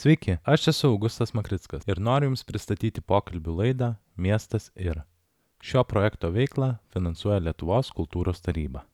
Sveiki, aš esu Augustas Makrickas ir noriu Jums pristatyti pokalbių laidą Miestas ir. Šio projekto veiklą finansuoja Lietuvos kultūros taryba.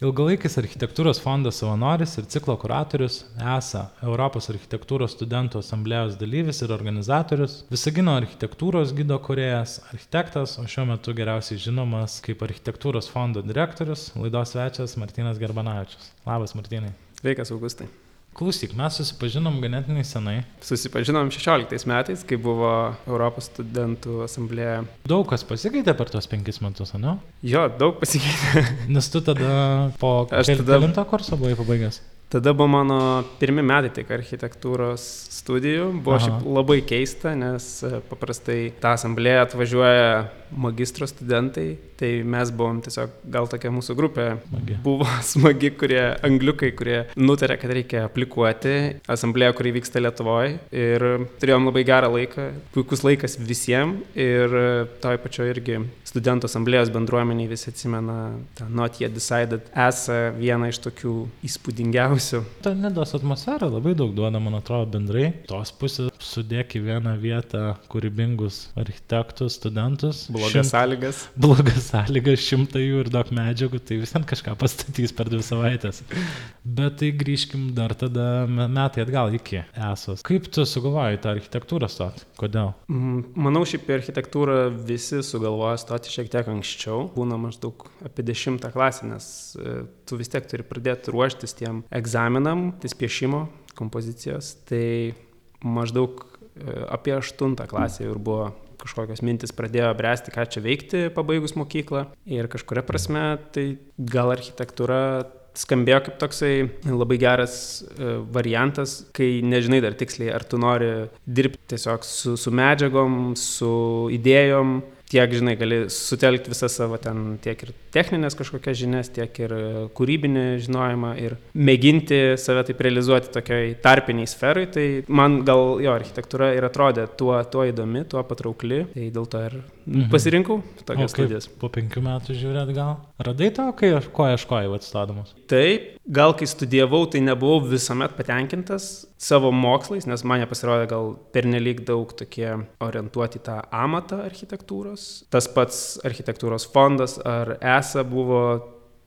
Ilgalaikis architektūros fondas savanoris ir ciklo kuratorius ESA Europos architektūros studentų asamblėjos dalyvis ir organizatorius, Visagino architektūros gido kuriejas, architektas, o šiuo metu geriausiai žinomas kaip architektūros fondo direktorius, laidos svečias Martinas Gerbanavičius. Labas, Martinai. Sveikas, Augustai. Klausyk, mes susipažinom ganėtinai senai. Susipažinom 16 metais, kai buvo Europos studentų asamblėje. Daug kas pasikeitė per tuos penkis metus, ne? Jo, daug pasikeitė. Nes tu tada po... Aš tada... Kelintą kursą buvai pabaigęs? Tada buvo mano pirmi metai tik architektūros studijų. Buvo Aha. šiaip labai keista, nes e, paprastai tą asamblėją atvažiuoja magistro studentai, tai mes buvom tiesiog, gal tokia mūsų grupė smagi. buvo smagi, kurie angliukai, kurie nutarė, kad reikia aplikuoti asamblėją, kuri vyksta Lietuvoje. Ir turėjom labai gerą laiką, puikus laikas visiems. Ir toj pačioj irgi studentų asamblėjos bendruomeniai visi atsimena tą Not Yet Decided esą vieną iš tokių įspūdingiausių. Ta nedos atmosfera labai daug duoda, man atrodo, bendrai. Tos pusės sudėk į vieną vietą kūrybingus architektus, studentus blogas šimt, sąlygas. Blogas sąlygas, šimtai jų ir daug medžiagų, tai vis ant kažką pastatys per dvi savaitės. Bet tai grįžkim dar tada metai atgal iki esos. Kaip tu sugalvojai tą architektūrą stoti? Kodėl? Mm, manau, šiaip architektūrą visi sugalvoja stoti šiek tiek anksčiau. Būna maždaug apie dešimtą klasę, nes e, tu vis tiek turi pradėti ruoštis tiem egzaminam, ties piešimo kompozicijos. Tai maždaug e, apie aštuntą klasę ir buvo kažkokios mintis pradėjo bręsti, ką čia veikti pabaigus mokyklą. Ir kažkuria prasme tai gal architektūra skambėjo kaip toksai labai geras e, variantas, kai nežinai dar tiksliai, ar tu nori dirbti tiesiog su, su medžiagom, su idėjom, tiek, žinai, gali sutelkti visą savo ten tiek ir techninės kažkokias žinias, tiek ir kūrybinį žinojimą ir mėginti save taip realizuoti tokiai tarpiniai sferai. Tai man gal jo architektūra ir atrodė tuo, tuo įdomi, tuo patraukli, tai dėl to ir mhm. pasirinkau tokias studijas. Po penkių metų žiūrėt gal. Radai to, kai aš ko ieškojau atstodamas? Taip, gal kai studijavau, tai nebuvau visuomet patenkintas savo mokslais, nes man pasirodė gal pernelyg daug tokie orientuoti tą amatą architektūros. Tas pats architektūros fondas ar esą buvo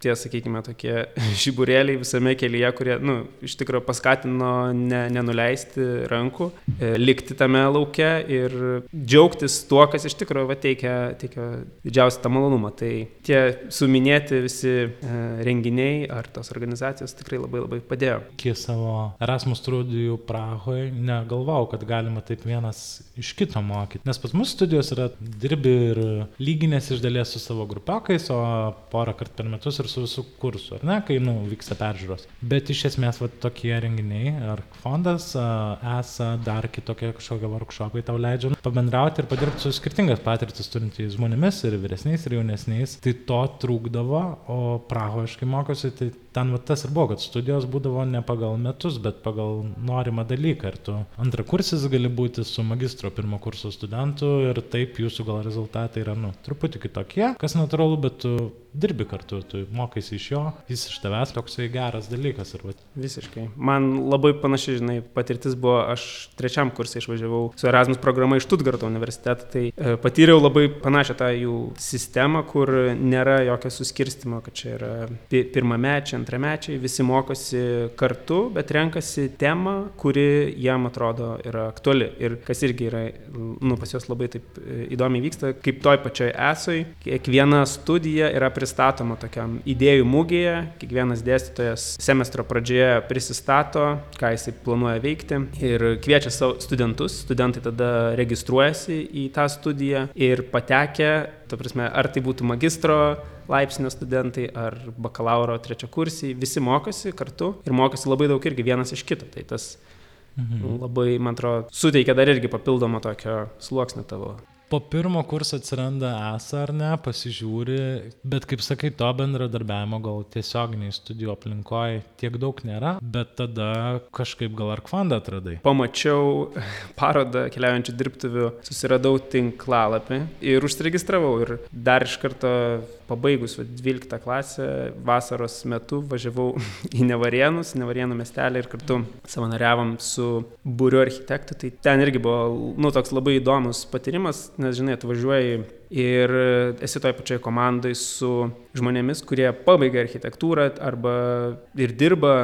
tie, sakykime, tokie žiburėliai visame kelyje, kurie, na, nu, iš tikrųjų paskatino ne, nenuleisti rankų, e, likti tame lauke ir džiaugtis tuo, kas iš tikrųjų va, teikia, teikia didžiausią tą malonumą. Tai tie suminėti visi e, renginiai ar tos organizacijos tikrai labai labai padėjo. Iki savo Erasmus studijų Prahoje negalvojau, kad galima taip vienas iš kito mokyti, nes pas mus studijos yra dirbi ir lyginės iš dalies su savo grupiokais, o porą kartų per metus ir su visų kursu, ar ne, kai nu, vyksta peržiūros. Bet iš esmės va, tokie renginiai, ar fondas, esą dar kitokie kažkokie workshopai tau leidžia pabendrauti ir padirbti su skirtingas patirtis turintys žmonėmis ir vyresniais ir jaunesniais. Tai to trūkdavo, o Prahoje aš kai mokiausi, tai ten va, tas ir buvo, kad studijos būdavo ne pagal metus, bet pagal norimą dalyką. Ir tu antrą kursis gali būti su magistro pirmo kurso studentu ir taip jūsų gal rezultatai yra, nu, truputį kitokie, kas natūralu, bet tu dirbi kartu, tu mokaisi iš jo, jis iš tavęs toksai geras dalykas. Vat. Visiškai. Man labai panaši, žinai, patirtis buvo, aš trečiam kursai išvažiavau su Erasmus programa iš Stuttgarto universiteto, tai e, patyriau labai panašią tą jų sistemą, kur nėra jokio suskirstimo, kad čia yra pirmamečiai, antramečiai, visi mokosi kartu, bet renkasi temą, kuri jam atrodo yra aktuali. Ir kas irgi yra, nu, pas juos labai taip e, įdomiai vyksta, kaip toj pačioj esoj, kiekviena studija yra pristatoma tokiam idėjų mūgėje, kiekvienas dėstytojas semestro pradžioje prisistato, ką jisai planuoja veikti ir kviečia savo studentus, studentai tada registruojasi į tą studiją ir patekę, ta prasme, ar tai būtų magistro laipsnio studentai ar bakalauro trečia kursiai, visi mokosi kartu ir mokosi labai daug irgi vienas iš kito. Tai tas mhm. labai, man atrodo, suteikia dar irgi papildomą tokio sluoksnio tavo po pirmo kurso atsiranda esą ar ne, pasižiūri, bet kaip sakai, to bendradarbiavimo gal tiesioginiai studijų aplinkoje tiek daug nėra, bet tada kažkaip gal ar kvandą atradai. Pamačiau parodą keliaujančių dirbtuvių, susiradau tinklalapį ir užsiregistravau ir dar iš karto pabaigus 12 klasę vasaros metu važiavau į Nevarienus, Nevarienų miestelį ir kartu savanoriavom su būriu architektų. Tai ten irgi buvo, nu, toks labai įdomus patyrimas, nes, žinai, atvažiuoji ir esi toje pačioje komandoje su žmonėmis, kurie pabaigia architektūrą arba ir dirba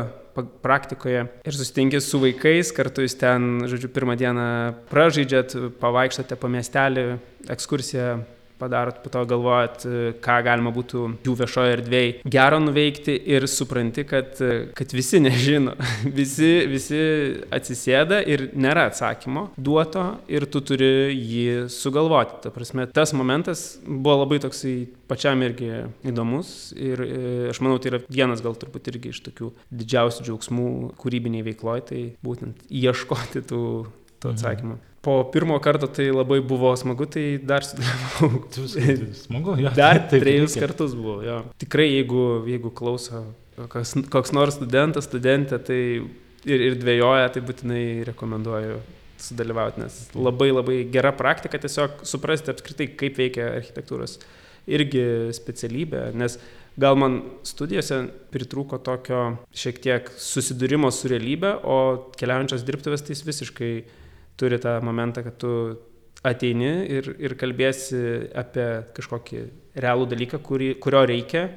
praktikoje ir susitinki su vaikais, kartu jūs ten, žodžiu, pirmą dieną pražaidžiat, pavaikštate po miestelį, ekskursiją padarot, po to galvojat, ką galima būtų jų viešoje erdvėje gero nuveikti ir supranti, kad, kad visi nežino, visi, visi atsisėda ir nėra atsakymo duoto ir tu turi jį sugalvoti. Ta prasme, tas momentas buvo labai toksai pačiam irgi įdomus ir e, aš manau, tai yra vienas gal turbūt irgi iš tokių didžiausių džiaugsmų kūrybiniai veikloje, tai būtent ieškoti tų, tų mhm. atsakymų. Mhm po pirmo karto tai labai buvo smagu, tai dar. Smagu, jo. Dar taip, trejus reikia. kartus buvo, jo. Tikrai, jeigu, jeigu klauso kas, koks nors studentas, studentė, tai ir, ir dvėjoja, tai būtinai rekomenduoju sudalyvauti, nes labai labai gera praktika tiesiog suprasti apskritai, kaip veikia architektūros irgi specialybė, nes gal man studijose pritrūko tokio šiek tiek susidūrimo su realybė, o keliaujančios dirbtuvės tai visiškai turi tą momentą, kad tu ateini ir, ir kalbėsi apie kažkokį realų dalyką, kurį, kurio reikia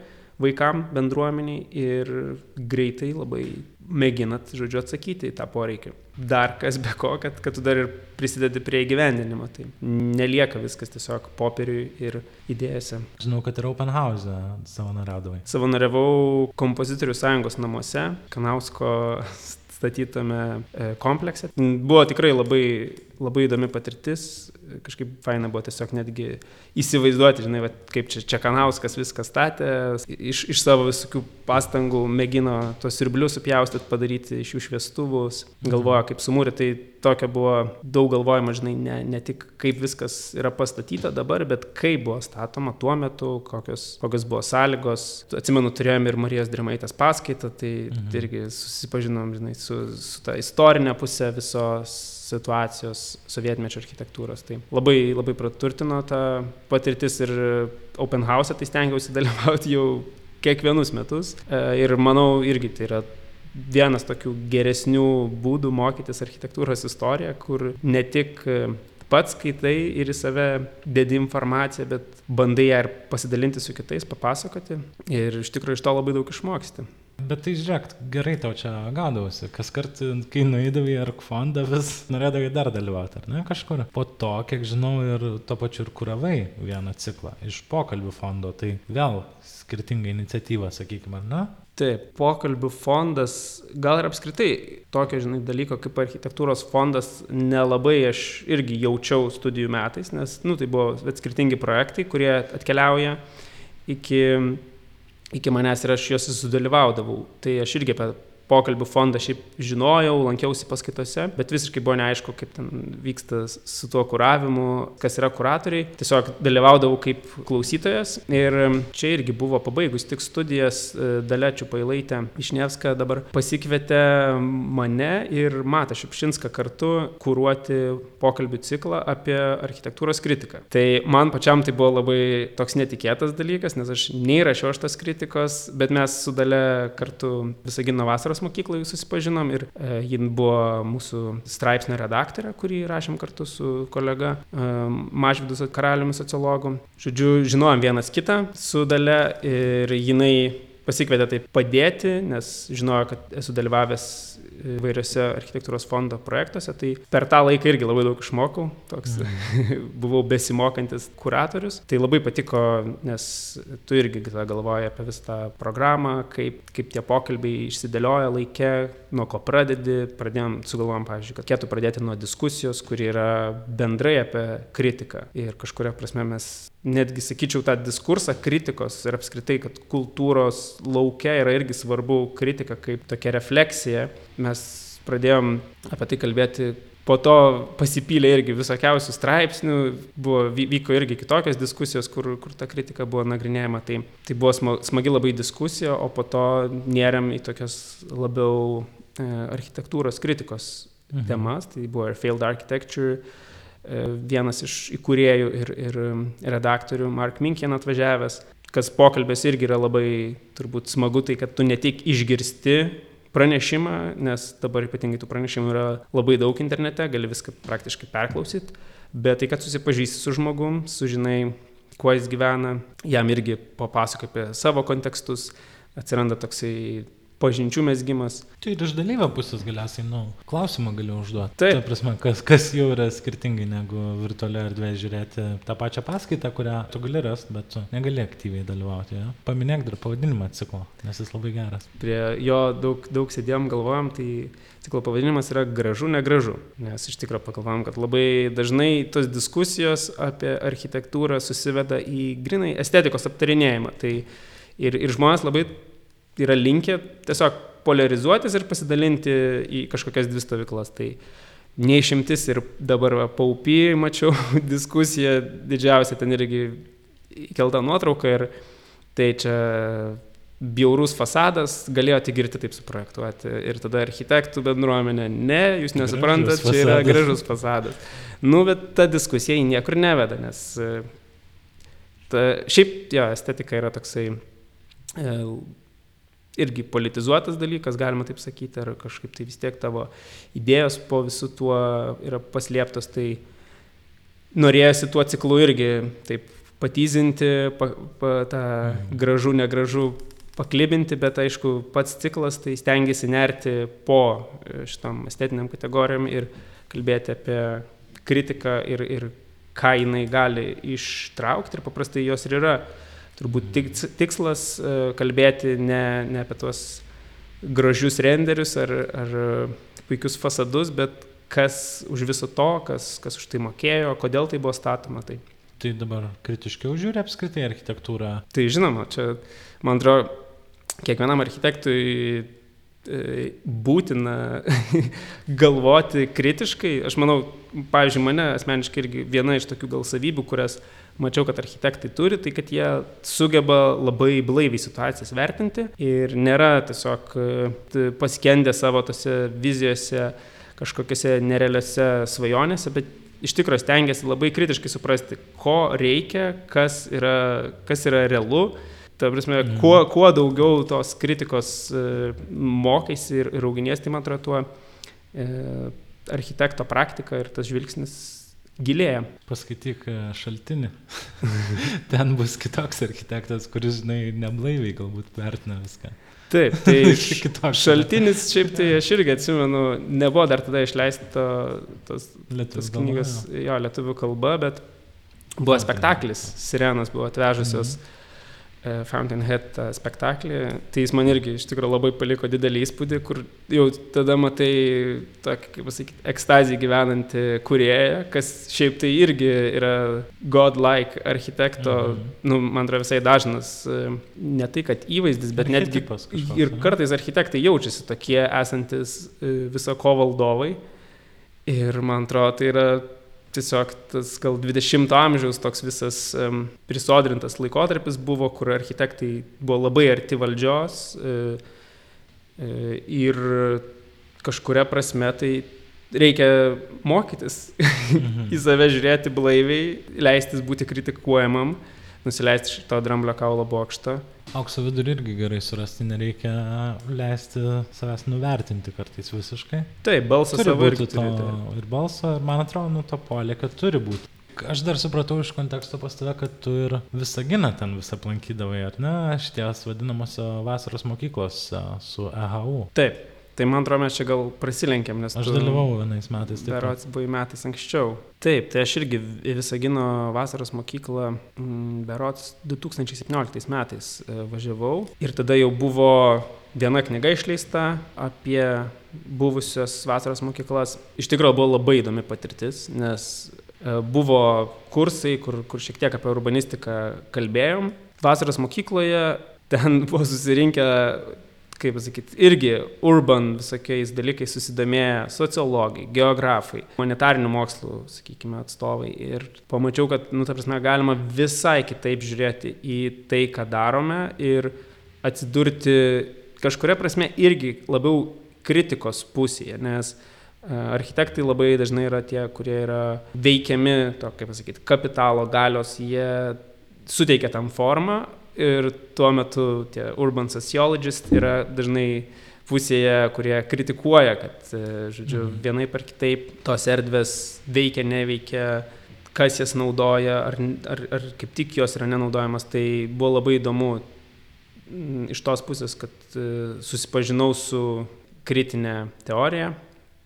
vaikam, bendruomeniai ir greitai labai mėginat, žodžiu, atsakyti į tą poreikį. Dar kas be ko, kad, kad tu dar ir prisidedi prie įgyvendinimo. Tai nelieka viskas tiesiog popieriui ir idėjose. Žinau, kad ir Open House savanoriavai. Savanoriavau kompozitorių sąjungos namuose, Kanausko statytame e, komplekse. Buvo tikrai labai, labai įdomi patirtis, kažkaip faina buvo tiesiog netgi įsivaizduoti, žinai, va, kaip čia Čekanauskas viską statė, iš, iš savo visokių pastangų mėgino tos irblius supjaustyti, padaryti iš jų šviestuvus, galvojo kaip sumūrė, tai tokia buvo daug galvojama, žinai, ne, ne tik kaip viskas yra pastatyta dabar, bet kaip buvo statoma tuo metu, kokios, kokios buvo sąlygos. Atsimenu, turėjome ir Marijos Drimaitės paskaitą, tai mhm. irgi susipažinom, žinai, su, su ta istorinė pusė visos situacijos sovietmečio architektūros. Tai labai, labai praturtino ta patirtis ir Open House, tai stengiausi dalyvauti jau kiekvienus metus. E, ir manau, irgi tai yra vienas tokių geresnių būdų mokytis architektūros istoriją, kur ne tik pats skaitai ir į save dedi informaciją, bet bandai ją ir pasidalinti su kitais, papasakoti ir iš tikrųjų iš to labai daug išmoksti. Bet tai žiūrėk, gerai tau čia gaudavosi. Kas kart, kai nuėdavai į Arkfondą, vis norėdavai dar dalyvauti, ar ne, kažkur. Po to, kiek žinau, ir to pačiu ir kuravai vieną ciklą iš pokalbių fondo, tai vėl skirtinga iniciatyva, sakykime, na? Taip, pokalbių fondas, gal ir apskritai tokio, žinai, dalyko kaip architektūros fondas nelabai aš irgi jaučiau studijų metais, nes, nu, tai buvo skirtingi projektai, kurie atkeliauja iki iki manęs ir aš juose sudalyvaudavau. Tai aš irgi apie pokalbių fondą šiaip žinojau, lankiausi paskaitose, bet visiškai buvo neaišku, kaip ten vyksta su tuo kuravimu, kas yra kuratoriai. Tiesiog dalyvaudavau kaip klausytojas ir čia irgi buvo pabaigus tik studijas e, Dalečių Pailaitė Išnievska dabar pasikvietė mane ir Matą Šipšinską kartu kuruoti pokalbių ciklą apie architektūros kritiką. Tai man pačiam tai buvo labai toks netikėtas dalykas, nes aš nei rašiau šitos kritikos, bet mes su Dale kartu Visagino vasaros muzikos mokykloje susipažinom ir e, ji buvo mūsų straipsnio redaktorė, kurį rašėm kartu su kolega e, Mažvidus Karaliumi sociologu. Žodžiu, žinojom vienas kitą su dale ir jinai pasikvietė tai padėti, nes žinojo, kad esu dalyvavęs įvairiose architektūros fondo projektuose, tai per tą laiką irgi labai daug išmokau, toks mm. buvau besimokantis kuratorius. Tai labai patiko, nes tu irgi galvoji apie visą tą programą, kaip, kaip tie pokalbiai išsidėlioja laikė, nuo ko pradedi, pradėjom, sugalvojom, pavyzdžiui, kad reikėtų pradėti nuo diskusijos, kuri yra bendrai apie kritiką. Ir kažkuria prasme mes netgi sakyčiau tą diskursą kritikos ir apskritai, kad kultūros laukia yra irgi svarbu kritika kaip tokia refleksija. Mes pradėjom apie tai kalbėti po to pasipylė irgi visokiausių straipsnių, buvo, vyko irgi kitokios diskusijos, kur, kur ta kritika buvo nagrinėjama. Tai, tai buvo smagi labai diskusija, o po to nėrėm į tokias labiau e, architektūros kritikos mhm. temas. Tai buvo ir Failed Architecture, vienas iš įkūrėjų ir, ir redaktorių Mark Minkien atvažiavęs kas pokalbės irgi yra labai turbūt smagu, tai kad tu ne tik išgirsti pranešimą, nes dabar ypatingai tų pranešimų yra labai daug internete, gali viską praktiškai perklausyti, bet tai, kad susipažįsti su žmogum, sužinai, kuo jis gyvena, jam irgi papasakoja apie savo kontekstus, atsiranda toksai pažinčių mesgymas. Tai ir iš dalyvio pusės galiausiai, nu, klausimą galiu užduoti. Taip. Ta prasme, kas, kas jau yra skirtingai negu virtualioje erdvėje žiūrėti tą pačią paskaitą, kurią tu gali rasti, bet tu negali aktyviai dalyvauti. Ja? Paminėk dar pavadinimą ciklo, nes jis labai geras. Prie jo daug, daug sėdėjom, galvojom, tai ciklo pavadinimas yra gražu, negražu. Nes iš tikrųjų pagalvom, kad labai dažnai tos diskusijos apie architektūrą susiveda į grinai estetikos aptarinėjimą. Tai ir, ir žmonės labai yra linkę tiesiog polarizuotis ir pasidalinti į kažkokias dvi stovyklas. Tai neišimtis ir dabar va, paupy, mačiau diskusiją, didžiausia ten irgi įkelta nuotrauka ir tai čia bjaurus fasadas, galėjo tik girti taip suprojektuoti. Ir tada architektų bendruomenė, ne, jūs nesuprantat, čia yra gražus fasadas. Nu, bet ta diskusija į niekur neveda, nes ta, šiaip jo estetika yra toksai e, irgi politizuotas dalykas, galima taip sakyti, ar kažkaip tai vis tiek tavo idėjos po visų tuo yra paslėptos, tai norėjosi tuo ciklu irgi taip patyzinti, pa, pa, tą mhm. gražu, negražu paklibinti, bet aišku, pats ciklas tai stengiasi nerti po šitam estetiniam kategorijam ir kalbėti apie kritiką ir, ir ką jinai gali ištraukti ir paprastai jos ir yra turbūt tikslas e, kalbėti ne, ne apie tuos gražius renderius ar, ar puikius fasadus, bet kas už viso to, kas, kas už tai mokėjo, kodėl tai buvo statoma. Tai, tai dabar kritiškiau žiūri apskritai architektūrą. Tai žinoma, čia, man atrodo, kiekvienam architektui e, būtina galvoti kritiškai. Aš manau, pavyzdžiui, mane asmeniškai irgi viena iš tokių gal savybių, kurias mačiau, kad architektai turi, tai kad jie sugeba labai blaiviai situacijas vertinti ir nėra tiesiog e, paskendę savo tose vizijose, kažkokiose nerealiose svajonėse, bet iš tikrųjų stengiasi labai kritiškai suprasti, ko reikia, kas yra, kas yra realu. Ta prasme, mhm. kuo, kuo daugiau tos kritikos e, mokaisi ir, ir auginies, tai man atrodo, tuo e, architekto praktika ir tas žvilgsnis gilėja. Paskaityk e, šaltinį. Ten bus kitoks architektas, kuris, žinai, neblaiviai galbūt vertina viską. Taip, tai šaltinis, šiaip tai aš irgi atsimenu, nebuvo dar tada išleista tos, tos knygas, jo, lietuvių kalba, bet buvo spektaklis, Sirenas buvo atvežusios. Mhm Fountainhead spektaklį, tai jis man irgi iš tikrųjų labai paliko didelį įspūdį, kur jau tada matai tokį, kaip pasakyti, ekstazį gyvenantį kurėją, kas šiaip tai irgi yra godlike architekto, mhm. nu, man atrodo visai dažnas, e, ne tai kad įvaizdis, bet netgi ir kartais architektai jaučiasi tokie esantis e, viso ko valdovai. Ir man atrodo, tai yra tiesiog tas gal 20-ojo amžiaus toks visas um, prisodrintas laikotarpis buvo, kur architektai buvo labai arti valdžios e, e, ir kažkuria prasme tai reikia mokytis mhm. į save žiūrėti blaiviai, leistis būti kritikuojamam, nusileisti iš to dramblio kaulo bokšto Aukso vidurį irgi gerai surasti, nereikia leisti savęs nuvertinti kartais visiškai. Taip, balsas turi irgi to, turi. Ir balsą, ir man atrodo, nu to polė, kad turi būti. Aš dar supratau iš konteksto pas tave, kad tu ir visą giną ten visą aplankydavai, ar ne, šities vadinamose vasaros mokyklos su EHU. Taip, Tai man atrodo, mes čia gal prasilenkėm, nes... Aš dalyvau vienais metais. Berots buvai metais anksčiau. Taip, tai aš irgi į Visagino vasaros mokyklą mm, Berots 2017 metais e, važiavau. Ir tada jau buvo viena knyga išleista apie buvusios vasaros mokyklas. Iš tikrųjų buvo labai įdomi patirtis, nes e, buvo kursai, kur, kur šiek tiek apie urbanistiką kalbėjom. Vasaros mokykloje ten buvo susirinkę kaip pasakyti, irgi urban visokiais dalykais susidomėję sociologai, geografai, humanitarinių mokslų, sakykime, atstovai. Ir pamačiau, kad, nu, ta prasme, galima visai kitaip žiūrėti į tai, ką darome ir atsidurti kažkuria prasme irgi labiau kritikos pusėje, nes e, architektai labai dažnai yra tie, kurie yra veikiami, to, kaip pasakyti, kapitalo galios, jie suteikia tam formą ir tuo metu tie urban sociologist yra dažnai pusėje, kurie kritikuoja, kad, e, žodžiu, mhm. vienai par kitaip tos erdvės veikia, neveikia, kas jas naudoja, ar, ar, ar kaip tik jos yra nenaudojamas. Tai buvo labai įdomu iš tos pusės, kad e, susipažinau su kritinė teorija.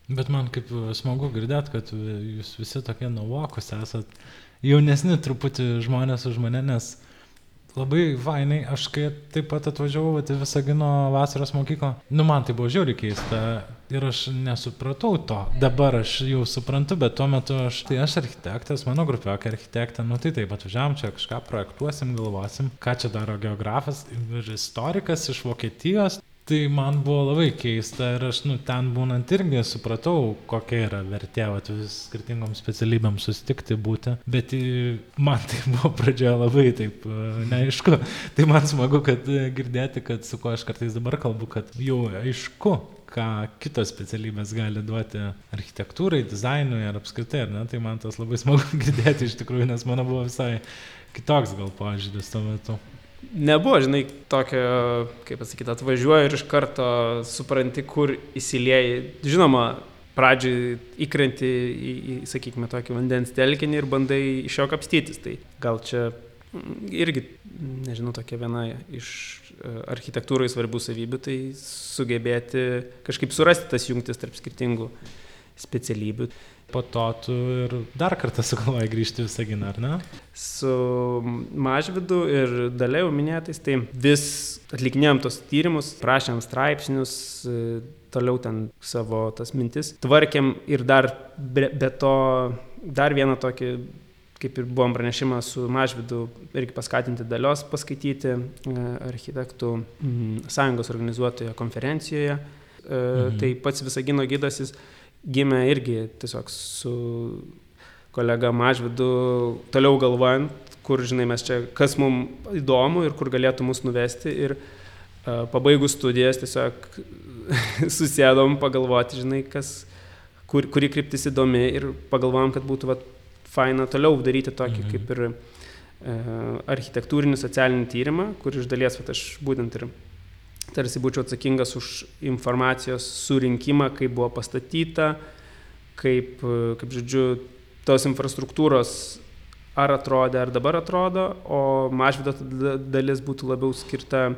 Bet man kaip smagu girdėti, kad jūs visi tokie nuovokus esat, jaunesni truputį žmonės už mane, nes labai vainai, aš kai taip pat atvažiavau į Visagino vasaros mokyklą, nu man tai buvo žiauriai keista ir aš nesupratau to. Dabar aš jau suprantu, bet tuo metu aš, tai aš architektas, mano grupiokai architektė, nu tai taip atvažiavam čia kažką projektuosim, galvosim, ką čia daro geografas ir istorikas iš Vokietijos tai man buvo labai keista ir aš nu ten būnant irgi supratau kokia yra vertė vat vis skirtingom specialybėm susitikti būti. Bet man tai buvo pradžioje labai taip e, neaišku. Tai man smagu kad e, girdėti kad su kuo aš kartais dabar kalbu kad jau aišku ką kitos specialybės gali duoti architektūrai, dizainui ar apskritai, ar ne, tai man tas labai smagu girdėti iš tikrųjų, nes mano buvo visai kitoks gal požiūris tuo metu nebuvo, žinai, tokio, kaip pasakyti, atvažiuoji ir iš karto supranti, kur įsilieji. Žinoma, pradžiai įkrenti į, į, sakykime, tokį vandens telkinį ir bandai iš jo kapstytis. Tai gal čia irgi, nežinau, tokia viena iš e, architektūrai svarbių savybių, tai sugebėti kažkaip surasti tas jungtis tarp skirtingų specialybių po to tu ir dar kartą sugalvojai grįžti į Visaginą, ar ne? Su Mažvidu ir Dalėjau minėtais, tai vis atlikinėjom tos tyrimus, prašėm straipsnius, toliau ten savo tas mintis, tvarkėm ir dar be, be to dar vieną tokį kaip ir buvom pranešimą su Mažvidu, irgi paskatinti dalios paskaityti e, architektų sąjungos organizuotoje konferencijoje. E, mhm. Tai pats Visagino gydas jis gimė irgi tiesiog su kolega Mažvidu toliau galvojant, kur, žinai, mes čia, kas mums įdomu ir kur galėtų mus nuvesti. Ir uh, pabaigus studijas tiesiog susėdom pagalvoti, žinai, kas, kur, kuri kryptis įdomi ir pagalvojom, kad būtų vat, faina toliau daryti tokį mhm. kaip ir uh, architektūrinį socialinį tyrimą, kur iš dalies vat, aš būtent ir tarsi būčiau atsakingas už informacijos surinkimą, kaip buvo pastatyta, kaip, kaip žodžiu, tos infrastruktūros ar atrodė, ar dabar atrodo, o mažvido dalis būtų labiau skirta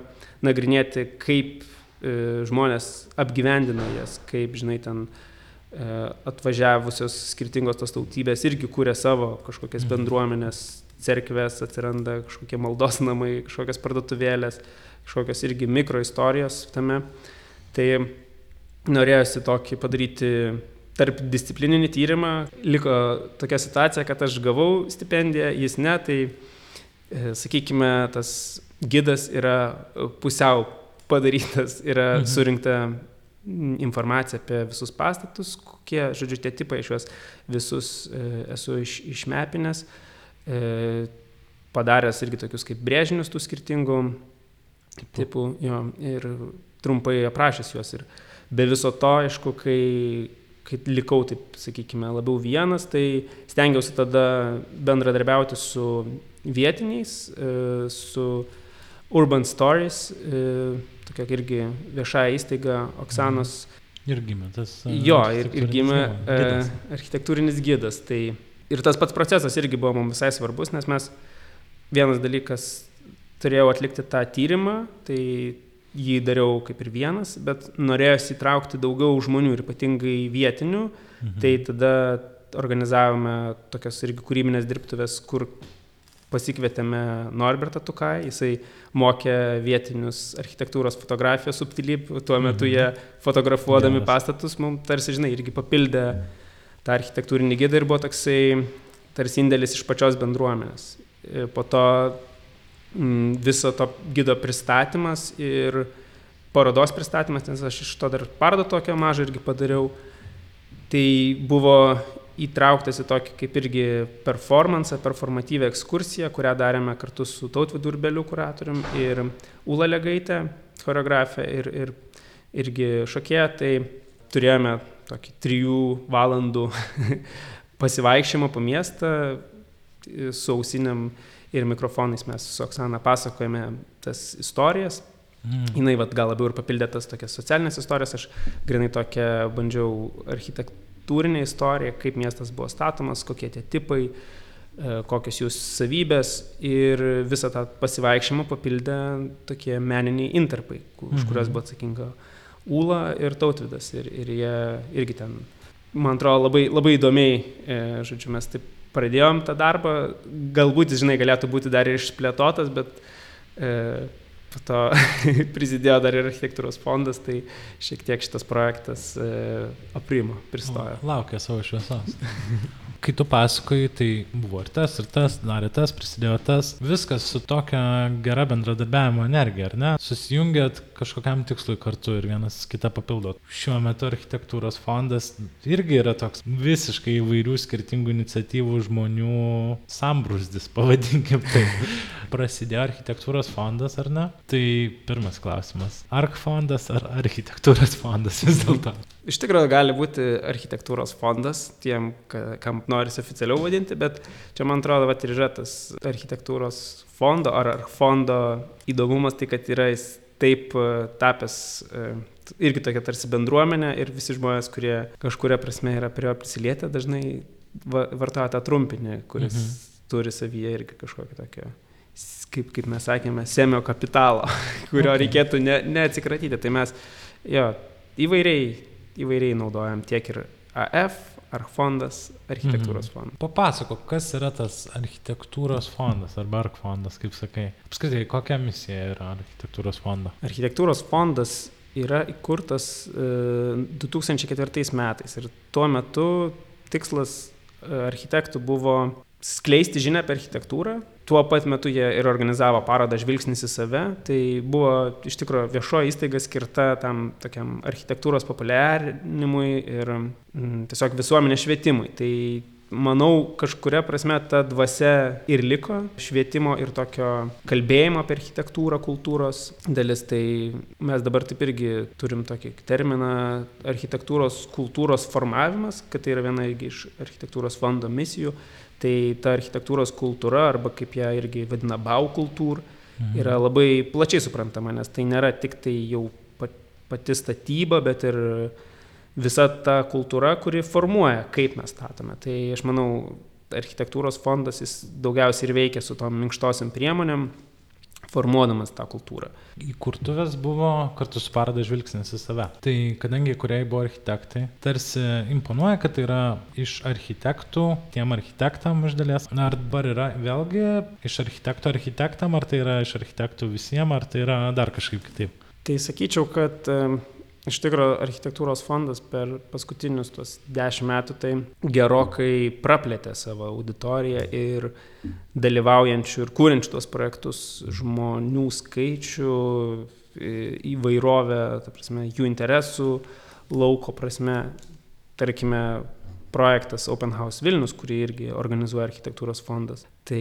nagrinėti, kaip e, žmonės apgyvendina jas, kaip, žinai, ten e, atvažiavusios skirtingos tos tautybės irgi kūrė savo kažkokias mhm. bendruomenės, cerkves, atsiranda kažkokie maldos namai, kažkokias parduotuvėlės. Kažkokios irgi mikroistorijos tame. Tai norėjosi tokį padaryti tarp disciplininį tyrimą. Liko tokia situacija, kad aš gavau stipendiją, jis ne, tai e, sakykime, tas gidas yra pusiau padarytas, yra mhm. surinkta informacija apie visus pastatus, kokie, žodžiu, tie tipai, aš juos visus e, esu iš, išmepinęs, e, padaręs irgi tokius kaip brėžinius tų skirtingų tipų, jo, ir trumpai aprašęs juos. Ir be viso to, aišku, kai, kai likau, taip sakykime, labiau vienas, tai stengiausi tada bendradarbiauti su vietiniais, e, su Urban Stories, e, tokia irgi viešąją įstaigą, Oksanos. Ir gimė tas. E, jo, ir, ir gimė gidas. architektūrinis gydas. Tai ir tas pats procesas irgi buvo mums visai svarbus, nes mes vienas dalykas turėjau atlikti tą tyrimą, tai jį dariau kaip ir vienas, bet norėjosi įtraukti daugiau žmonių ir ypatingai vietinių, mhm. tai tada organizavome tokias irgi kūrybinės dirbtuvės, kur pasikvietėme Norbertą Tukai, jisai mokė vietinius architektūros fotografijos subtilybių, tuo metu mhm. jie fotografuodami Geras. pastatus mums tarsi, žinai, irgi papildė tą architektūrinį gidą ir buvo toksai tarsi indėlis iš pačios bendruomenės. Po to viso to gido pristatymas ir parodos pristatymas, nes aš iš to dar parodą tokią mažą irgi padariau. Tai buvo įtrauktas į tokį kaip irgi performance, performatyvę ekskursiją, kurią darėme kartu su Tautvidu Urbeliu kuratorium ir Ula Legaitė, choreografė ir, ir irgi šokėja. Tai turėjome tokį trijų valandų pasivaikščiojimą po miestą su ausiniam ir mikrofonais mes su Oksana pasakojame tas istorijas. Mm. Jis vat, gal labiau ir papildė tas tokias socialinės istorijas, aš grinai tokią bandžiau architektūrinę istoriją, kaip miestas buvo statomas, kokie tie tipai, e, kokios jų savybės ir visą tą pasivaikščiojimą papildė tokie meniniai interpai, už mm kuriuos buvo atsakinga Ūla ir Tautvidas. Ir, ir jie irgi ten, man atrodo, labai, labai įdomiai, e, žodžiu, mes taip pradėjom tą darbą, galbūt, žinai, galėtų būti dar ir išplėtotas, bet e, po to prisidėjo dar ir architektūros fondas, tai šiek tiek šitas projektas e, aprimo, pristojo. Laukia savo šviesos. kai tu pasakoji, tai buvo ir tas, ir tas, darė tas, prisidėjo tas. Viskas su tokia gera bendradarbiavimo energija, ar ne? Susijungėt kažkokiam tikslui kartu ir vienas kitą papildot. Šiuo metu architektūros fondas irgi yra toks visiškai įvairių skirtingų iniciatyvų žmonių sambrūzdis, pavadinkim tai. Prasidėjo architektūros fondas, ar ne? Tai pirmas klausimas. Ark fondas ar architektūros fondas vis dėlto? Iš tikrųjų gali būti architektūros fondas, tiem, kam norisi oficialiau vadinti, bet čia man atrodo, kad ir yra tas architektūros fondo ar, ar fondo įdomumas, tai kad yra jis taip e, tapęs e, irgi tokia tarsi bendruomenė ir visi žmonės, kurie kažkuria prasme yra prie jo prisilietę, dažnai vartoja tą trumpinį, kuris mhm. turi savyje irgi kažkokią tokią kaip, kaip mes sakėme, semio kapitalo, kurio okay. reikėtų ne, neatsikratyti. Tai mes jo, įvairiai įvairiai naudojam tiek ir AF, ar fondas, architektūros mhm. fondas. Papasako, kas yra tas architektūros fondas arba ARK fondas, kaip sakai. Apskritai, kokia misija yra architektūros fondo? Architektūros fondas yra įkurtas e, 2004 metais ir tuo metu tikslas e, architektų buvo skleisti žinią apie architektūrą. Tuo pat metu jie ir organizavo parodą Žvilgsnis į save. Tai buvo iš tikrųjų viešoji įstaiga skirta tam tokiam architektūros populiarinimui ir mm, tiesiog visuomenės švietimui. Tai manau, kažkuria prasme ta dvasia ir liko švietimo ir tokio kalbėjimo apie architektūrą, kultūros dalis. Tai mes dabar taip irgi turim tokį terminą architektūros kultūros formavimas, kad tai yra viena iš architektūros fondo misijų Tai ta architektūros kultūra, arba kaip ją irgi vadina bau kultūr, mhm. yra labai plačiai suprantama, nes tai nėra tik tai jau pati statyba, bet ir visa ta kultūra, kuri formuoja, kaip mes statome. Tai aš manau, architektūros fondas jis daugiausiai ir veikia su tom minkštosiam priemonėm, formuodamas tą kultūrą. Įkurtuvės buvo kartu su paroda žvilgsnis į save. Tai kadangi kuriai buvo architektai, tarsi imponuoja, kad tai yra iš architektų, tiem architektam iš dalies. Ar dabar yra vėlgi iš architektų architektam, ar tai yra iš architektų visiems, ar tai yra dar kažkaip kitaip? Tai sakyčiau, kad Iš tikrųjų, architektūros fondas per paskutinius tuos dešimt metų tai gerokai praplėtė savo auditoriją ir dalyvaujančių ir kūrenčių tos projektus žmonių skaičių, įvairovę, prasme, jų interesų lauko prasme. Tarkime, projektas Open House Vilnius, kurį irgi organizuoja architektūros fondas. Tai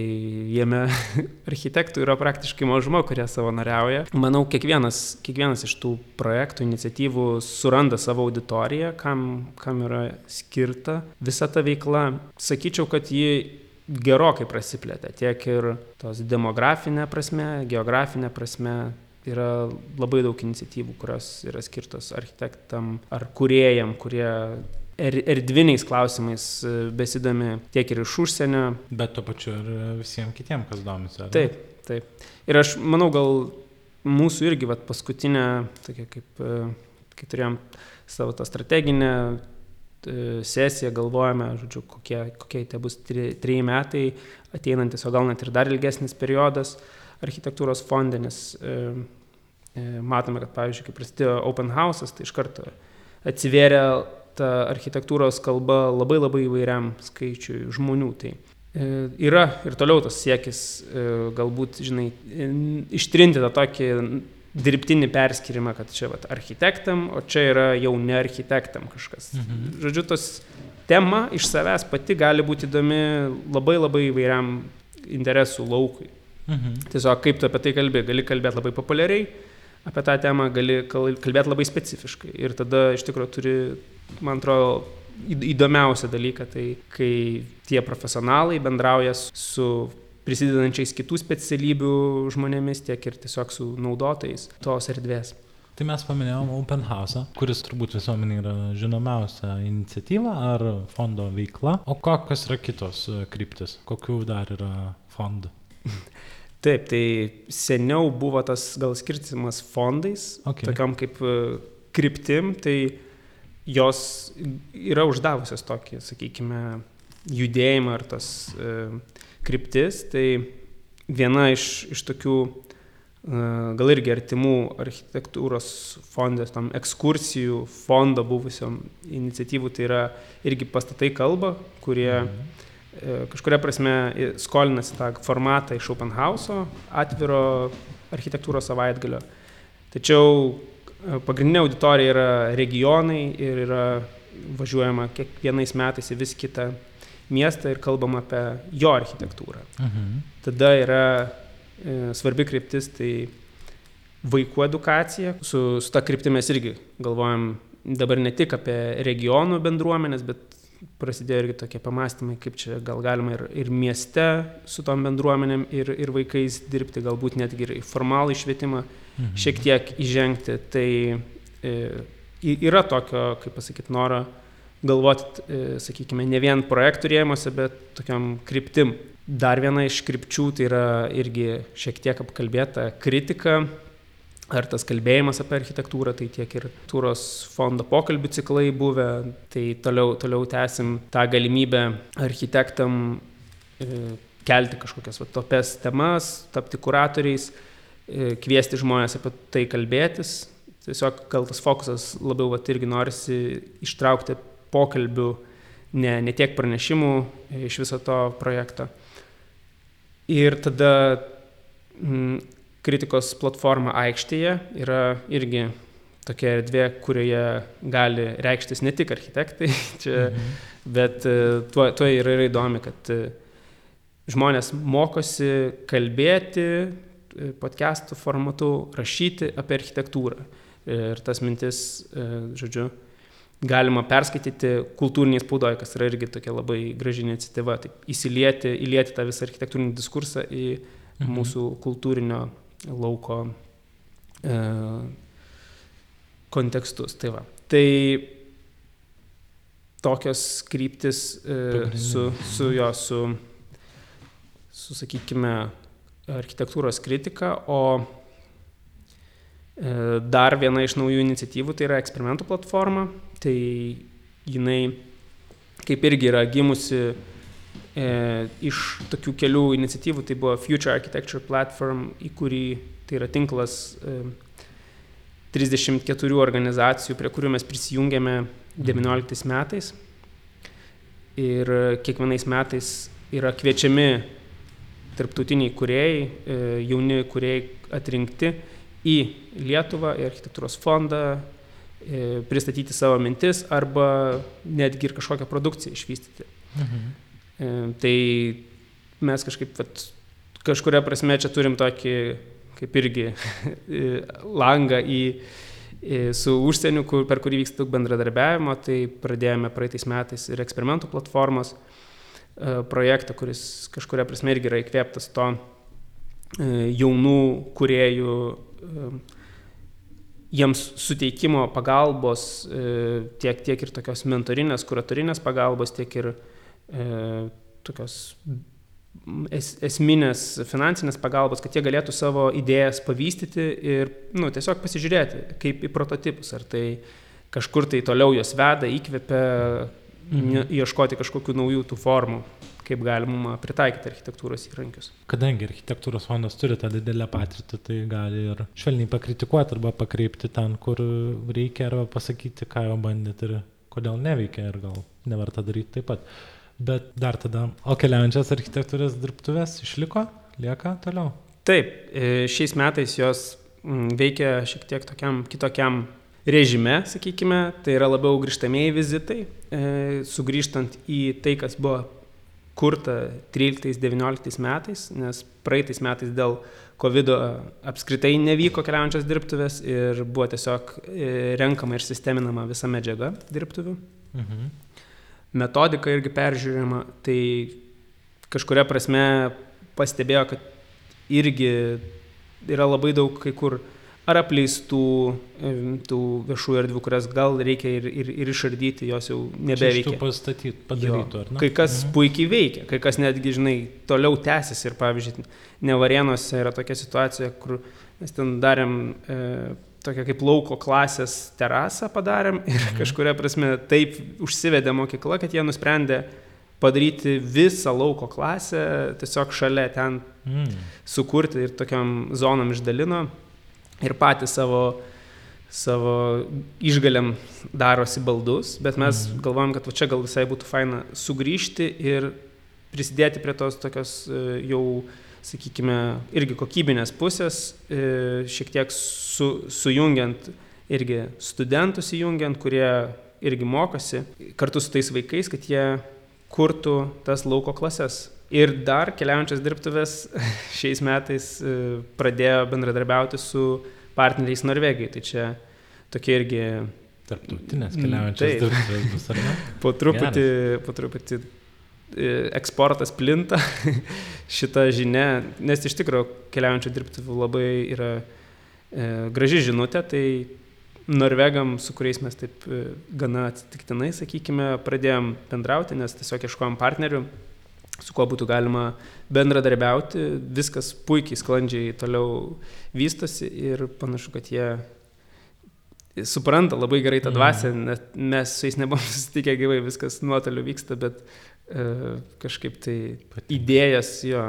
jame architektų yra praktiškai mažuma, kurie savanoriauja. Manau, kiekvienas, kiekvienas iš tų projektų, iniciatyvų suranda savo auditoriją, kam, kam yra skirta visa ta veikla. Sakyčiau, kad ji gerokai prasiplėtė tiek ir tos demografinė prasme, geografinė prasme, yra labai daug iniciatyvų, kurios yra skirtos architektam ar kuriejam, kurie er, erdviniais klausimais e, besidomi tiek ir iš užsienio. Bet to pačiu ir visiems kitiems, kas domisi. Ar? Taip, taip. Ir aš manau, gal mūsų irgi vat, paskutinė, tokia kaip, e, kai turėjom savo tą strateginę e, sesiją, galvojame, žodžiu, kokie, kokie tai bus trejai metai, ateinantis, o gal net ir dar ilgesnis periodas architektūros fonde, nes e, e, matome, kad pavyzdžiui, kai prasidėjo Open House'as, tai iš karto atsivėrė ta architektūros kalba labai labai įvairiam skaičiui žmonių. Tai e, yra ir toliau tas siekis e, galbūt, žinai, ištrinti tą tokį dirbtinį perskirimą, kad čia vat, architektam, o čia yra jau ne architektam kažkas. Mhm. Žodžiu, tos tema iš savęs pati gali būti įdomi labai labai įvairiam interesų laukui. Mhm. Tiesiog kaip tu apie tai kalbė, gali kalbėti labai populiariai, apie tą temą gali kalbėti labai specifiškai. Ir tada iš tikrųjų turi, man atrodo, įdomiausią dalyką, tai kai tie profesionalai bendrauja su prisidedančiais kitų specialybių žmonėmis, tiek ir tiesiog su naudotojais tos erdvės. Tai mes paminėjom Open House, kuris turbūt visuomenė yra žinomiausia iniciatyva ar fondo veikla. O kokios yra kitos e, kryptis? Kokių dar yra fondų? Taip, tai seniau buvo tas gal skirtimas fondais, okay. tokiam kaip e, kryptim, tai jos yra uždavusios tokį, sakykime, judėjimą ar tas e, kryptis, tai viena iš, iš tokių gal irgi artimų architektūros fondės, tam ekskursijų fondo buvusiom iniciatyvų, tai yra irgi pastatai kalba, kurie mhm. kažkuria prasme skolinasi tą formatą iš Open House, atviro architektūros savaitgalio. Tačiau pagrindinė auditorija yra regionai ir yra važiuojama kiekvienais metais į vis kitą miestą ir kalbam apie jo architektūrą. Mhm. Tada yra e, svarbi kryptis, tai vaikų edukacija. Su, su ta kryptimi mes irgi galvojam dabar ne tik apie regionų bendruomenės, bet prasidėjo irgi tokie pamastymai, kaip čia gal galima ir, ir mieste su tom bendruomenėm ir, ir vaikais dirbti, galbūt netgi ir formalų išvietimą mhm. Šiek tiek įžengti. Tai e, yra tokio, kaip pasakyti, noro galvoti, e, sakykime, ne vien projektų rėmose, bet tokiam kryptim. Dar viena iš krypčių tai yra irgi šiek tiek apkalbėta kritika, ar tas kalbėjimas apie architektūrą, tai tiek ir Tūros fondo pokalbių ciklai buvę, tai toliau, toliau tęsim tą galimybę architektam e, kelti kažkokias va, topes temas, tapti kuratoriais, kviesti žmonės apie tai kalbėtis. Tiesiog gal tas fokusas labiau va, irgi norisi ištraukti pokalbių, ne, ne tiek pranešimų iš viso to projekto. Ir tada m, mm, kritikos platforma aikštėje yra irgi tokia erdvė, kurioje gali reikštis ne tik architektai, čia, mhm. bet e, tuo, tuo yra, yra įdomi, kad e, žmonės mokosi kalbėti e, podcastų formatu, rašyti apie architektūrą. Ir tas mintis, žodžiu, galima perskaityti kultūriniai spaudoje, kas yra irgi tokia labai graži iniciatyva, taip, įsilieti, įlieti tą visą architektūrinį diskursą į mhm. mūsų kultūrinio lauko e, kontekstus. Tai, va. tai tokios kryptis e, su, su jo, su, su, sakykime, architektūros kritika, o e, dar viena iš naujų iniciatyvų tai yra eksperimentų platforma, tai jinai kaip irgi yra gimusi e, iš tokių kelių iniciatyvų, tai buvo Future Architecture Platform, į kurį tai yra tinklas e, 34 organizacijų, prie kurių mes prisijungėme 19 metais. Ir kiekvienais metais yra kviečiami tarptautiniai kuriejai, e, jauni kuriejai atrinkti į Lietuvą, į architektūros fondą, E, pristatyti savo mintis arba netgi ir kažkokią produkciją išvystyti. Mhm. E, tai mes kažkaip, vat, kažkuria prasme čia turim tokį, kaip irgi, langą į, su užsieniu, kur, per kurį vyksta daug bendradarbiavimo, tai pradėjome praeitais metais ir eksperimentų platformos e, projektą, kuris kažkuria prasme irgi yra įkvėptas to jaunų kuriejų jiems suteikimo pagalbos, e, tiek, tiek ir tokios mentorinės, kuratorinės pagalbos, tiek ir e, tokios es, esminės finansinės pagalbos, kad jie galėtų savo idėjas pavystyti ir nu, tiesiog pasižiūrėti kaip į prototipus, ar tai kažkur tai toliau jos veda, įkvepia, mhm. ieškoti kažkokių naujų tų formų kaip galima pritaikyti architektūros įrankius. Kadangi architektūros fondas turi tą didelę patirtį, tai gali ir švelniai pakritikuoti arba pakreipti ten, kur reikia, arba pasakyti, ką jau bandėt ir kodėl neveikia ir gal neverta daryti taip pat. Bet dar tada, o keliaujančias architektūros dirbtuvės išliko, lieka toliau? Taip, e, šiais metais jos veikia šiek tiek tokiam kitokiam režime, sakykime, tai yra labiau grįžtamieji vizitai, e, sugrįžtant į tai, kas buvo kurta 13-19 metais, nes praeitais metais dėl COVID apskritai nevyko keliaujančios dirbtuvės ir buvo tiesiog e, renkama ir sisteminama visa medžiaga dirbtuvių. Mhm. Metodika irgi peržiūrima, tai kažkuria prasme pastebėjo, kad irgi yra labai daug kai kur ar apleistų tų viešų erdvių, kurias gal reikia ir, ir, ir išardyti, jos jau nebeveikia. pastatyti, padarytų, ar ne? Kai kas mhm. puikiai veikia, kai kas netgi, žinai, toliau tęsiasi ir, pavyzdžiui, Nevarienuose yra tokia situacija, kur mes ten darėm e, tokią kaip lauko klasės terasą padarėm ir mhm. kažkuria prasme taip užsivedė mokykla, kad jie nusprendė padaryti visą lauko klasę tiesiog šalia ten mm. sukurti ir tokiam zonom išdalino ir patys savo, savo išgaliam darosi baldus, bet mes mhm. galvojam, kad va čia gal visai būtų faina sugrįžti ir prisidėti prie tos tokios e, jau, sakykime, irgi kokybinės pusės, e, šiek tiek su, sujungiant irgi studentus įjungiant, kurie irgi mokosi kartu su tais vaikais, kad jie kurtų tas lauko klases. Ir dar keliaujančias dirbtuvės šiais metais e, pradėjo bendradarbiauti su partneriais Norvegijai. Tai čia tokie irgi... Tarptautinės mm, dirbtuvės bus, ar ne? po truputį, Geras. po truputį e, eksportas plinta šitą žinę, nes iš tikrųjų keliaujančių dirbtuvių labai yra e, graži žinutė, tai Norvegam, su kuriais mes taip e, gana atsitiktinai, sakykime, pradėjom bendrauti, nes tiesiog ieškojom partnerių su kuo būtų galima bendradarbiauti, viskas puikiai sklandžiai toliau vystosi ir panašu, kad jie supranta labai gerai tą mhm. dvasę, nes mes su jais nebuvom susitikę gyvai, viskas nuotoliu vyksta, bet e, kažkaip tai idėjas jo,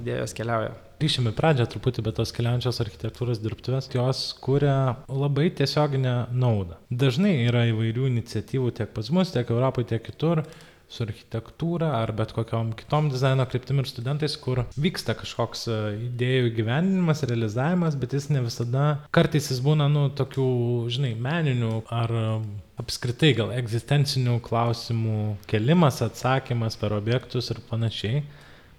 idėjos keliauja. Grįžime pradžią truputį, bet tos keliaujančios architektūros dirbtuvės, jos kuria labai tiesioginę naudą. Dažnai yra įvairių iniciatyvų tiek pas mus, tiek Europoje, tiek kitur, su architektūra ar bet kokiom kitom dizaino kryptim ir studentais, kur vyksta kažkoks e, idėjų gyvenimas, realizavimas, bet jis ne visada, kartais jis būna, nu, tokių, žinai, meninių ar e, apskritai gal egzistencinių klausimų kelimas, atsakymas per objektus ir panašiai.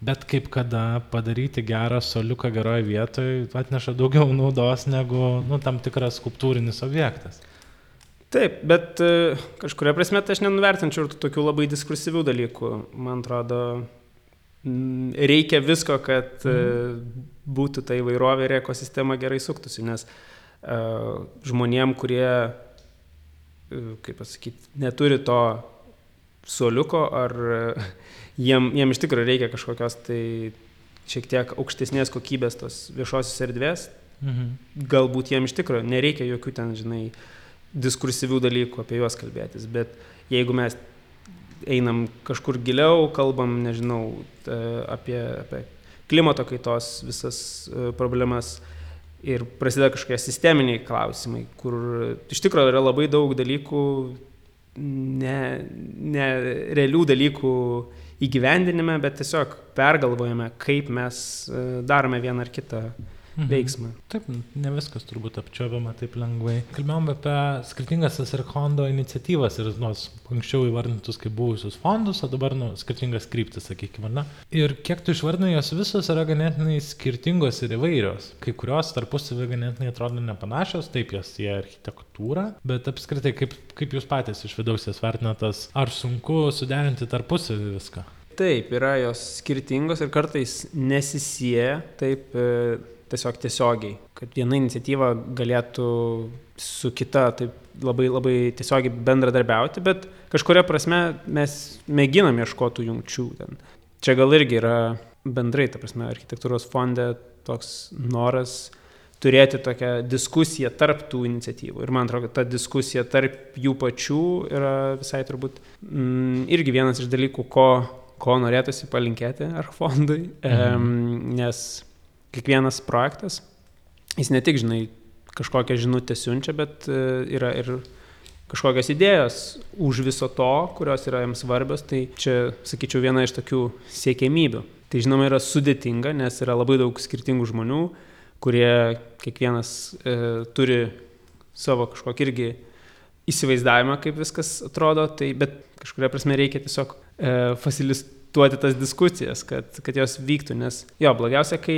Bet kaip kada padaryti gerą soliuką geroje vietoje atneša daugiau naudos negu nu, tam tikras skulptūrinis objektas. Taip, bet e, kažkuria prasme tai aš nenuvertinčiau ir tokių labai diskursyvių dalykų. Man atrodo, reikia visko, kad mm. būtų ta įvairovė ir ekosistema gerai suktųsi, nes uh, žmonėm, kurie, kaip pasakyti, neturi to soliuko ar uh, jiem, jiem iš tikrųjų reikia kažkokios tai šiek tiek aukštesnės kokybės tos viešosios erdvės, mhm. galbūt jiem iš tikrųjų nereikia jokių ten, žinai, uh, diskursyvių dalykų, apie juos kalbėtis, bet jeigu mes einam kažkur giliau, kalbam, nežinau, apie, apie klimato kaitos visas e, problemas ir prasideda kažkokie sisteminiai klausimai, kur iš tikrųjų yra labai daug dalykų, ne, ne realių dalykų įgyvendinime, bet tiesiog pergalvojame, kaip mes e, darome vieną ar kitą mhm. Veiksmą. Taip, ne viskas turbūt apčiopiama taip lengvai. Kalbėjom apie skirtingas Asirkondo iniciatyvas ir nors anksčiau įvardintus kaip buvusius fondus, o dabar nu, skirtingas kryptis, sakykime, na. Ir kiek tu išvardinai, jos visos yra ganėtinai skirtingos ir įvairios. Kai kurios tarpusavį ganėtinai atrodo nepanašios, taip jos į architektūrą, bet apskritai, kaip, kaip jūs patys iš vidaus jas vertinatas, ar sunku suderinti tarpusavį viską? Taip, yra jos skirtingos ir kartais nesisieja taip e, tiesiog tiesiogiai, kad viena iniciatyva galėtų su kita taip labai, labai tiesiogiai bendradarbiauti, bet kažkuria prasme mes mėginam ieškotų jungčių ten. Čia gal irgi yra bendrai, ta prasme, architektūros fonde toks noras turėti tokią diskusiją tarp tų iniciatyvų. Ir man atrodo, kad ta diskusija tarp jų pačių yra visai turbūt mm, irgi vienas iš dalykų, ko, ko norėtųsi palinkėti ar fondui, mhm. um, nes kiekvienas projektas, jis ne tik, žinai, kažkokią žinutę siunčia, bet e, yra ir kažkokios idėjos už viso to, kurios yra jiems svarbios, tai čia, sakyčiau, viena iš tokių siekiamybių. Tai žinoma yra sudėtinga, nes yra labai daug skirtingų žmonių, kurie kiekvienas e, turi savo kažkokį irgi įsivaizdavimą, kaip viskas atrodo, tai bet kažkuria prasme reikia tiesiog e, facilistuoti duoti tas diskusijas, kad, kad jos vyktų, nes jo, blogiausia, kai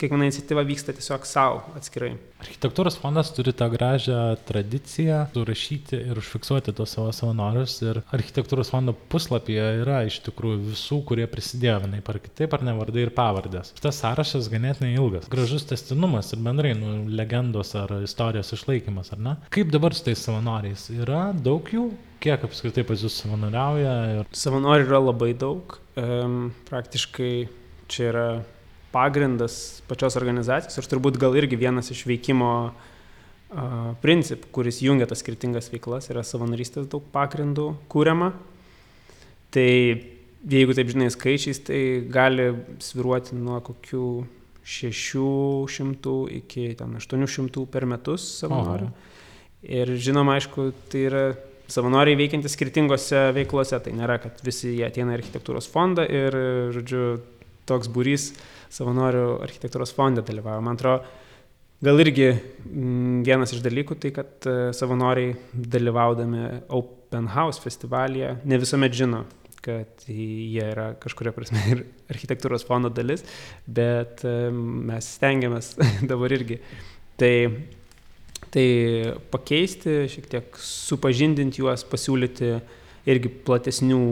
kiekviena iniciatyva vyksta tiesiog savo atskirai. Architektūros fondas turi tą gražią tradiciją surašyti ir užfiksuoti tos savo savanorius ir architektūros fondo puslapyje yra iš tikrųjų visų, kurie prisidėjo vienai par kitaip ar ne vardai ir pavardės. Tas sąrašas ganėtinai ilgas, gražus testinumas ir bendrai nu, legendos ar istorijos išlaikymas, ar ne? Kaip dabar su tais savanoriais? Yra daug jų? Kiek apskritai pas jūs savanoriauja? Ir... Savanorių yra labai daug. Um, praktiškai čia yra pagrindas pačios organizacijos ir turbūt gal irgi vienas iš veikimo uh, principų, kuris jungia tas skirtingas veiklas, yra savanorystės daug pagrindų kūriama. Tai jeigu taip žinai skaičiais, tai gali sviruoti nuo kokių 600 iki 800 per metus savanorių. Ir žinoma, aišku, tai yra savanoriai veikiantys skirtingose veiklose. Tai nėra, kad visi jie ateina į architektūros fondą ir, žodžiu, toks būrys savanorių architektūros fonde dalyvauja. Man atrodo, gal irgi mm, vienas iš dalykų tai, kad e, savanoriai dalyvaudami Open House festivalyje ne visuomet žino, kad jie yra kažkuria prasme ir architektūros fondo dalis, bet e, mes stengiamės dabar irgi. Tai Tai pakeisti, šiek tiek supažindinti juos, pasiūlyti irgi platesnių